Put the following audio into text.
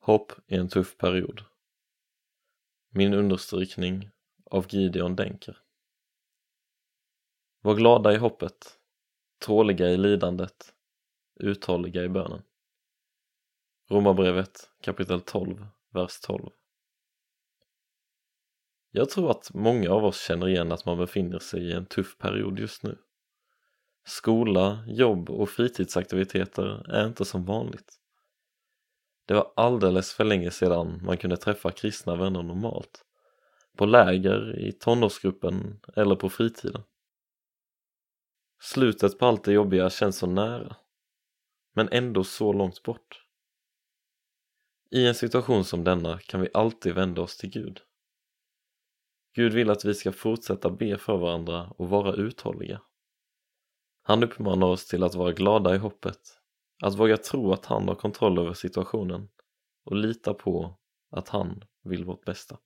Hopp i en tuff period. Min understrykning av Gideon Denker. Var glada i hoppet, tåliga i lidandet, uthålliga i bönen. Romarbrevet kapitel 12, vers 12. Jag tror att många av oss känner igen att man befinner sig i en tuff period just nu. Skola, jobb och fritidsaktiviteter är inte som vanligt. Det var alldeles för länge sedan man kunde träffa kristna vänner normalt. På läger, i tonårsgruppen eller på fritiden. Slutet på allt det jobbiga känns så nära. Men ändå så långt bort. I en situation som denna kan vi alltid vända oss till Gud. Gud vill att vi ska fortsätta be för varandra och vara uthålliga. Han uppmanar oss till att vara glada i hoppet att våga tro att han har kontroll över situationen och lita på att han vill vårt bästa.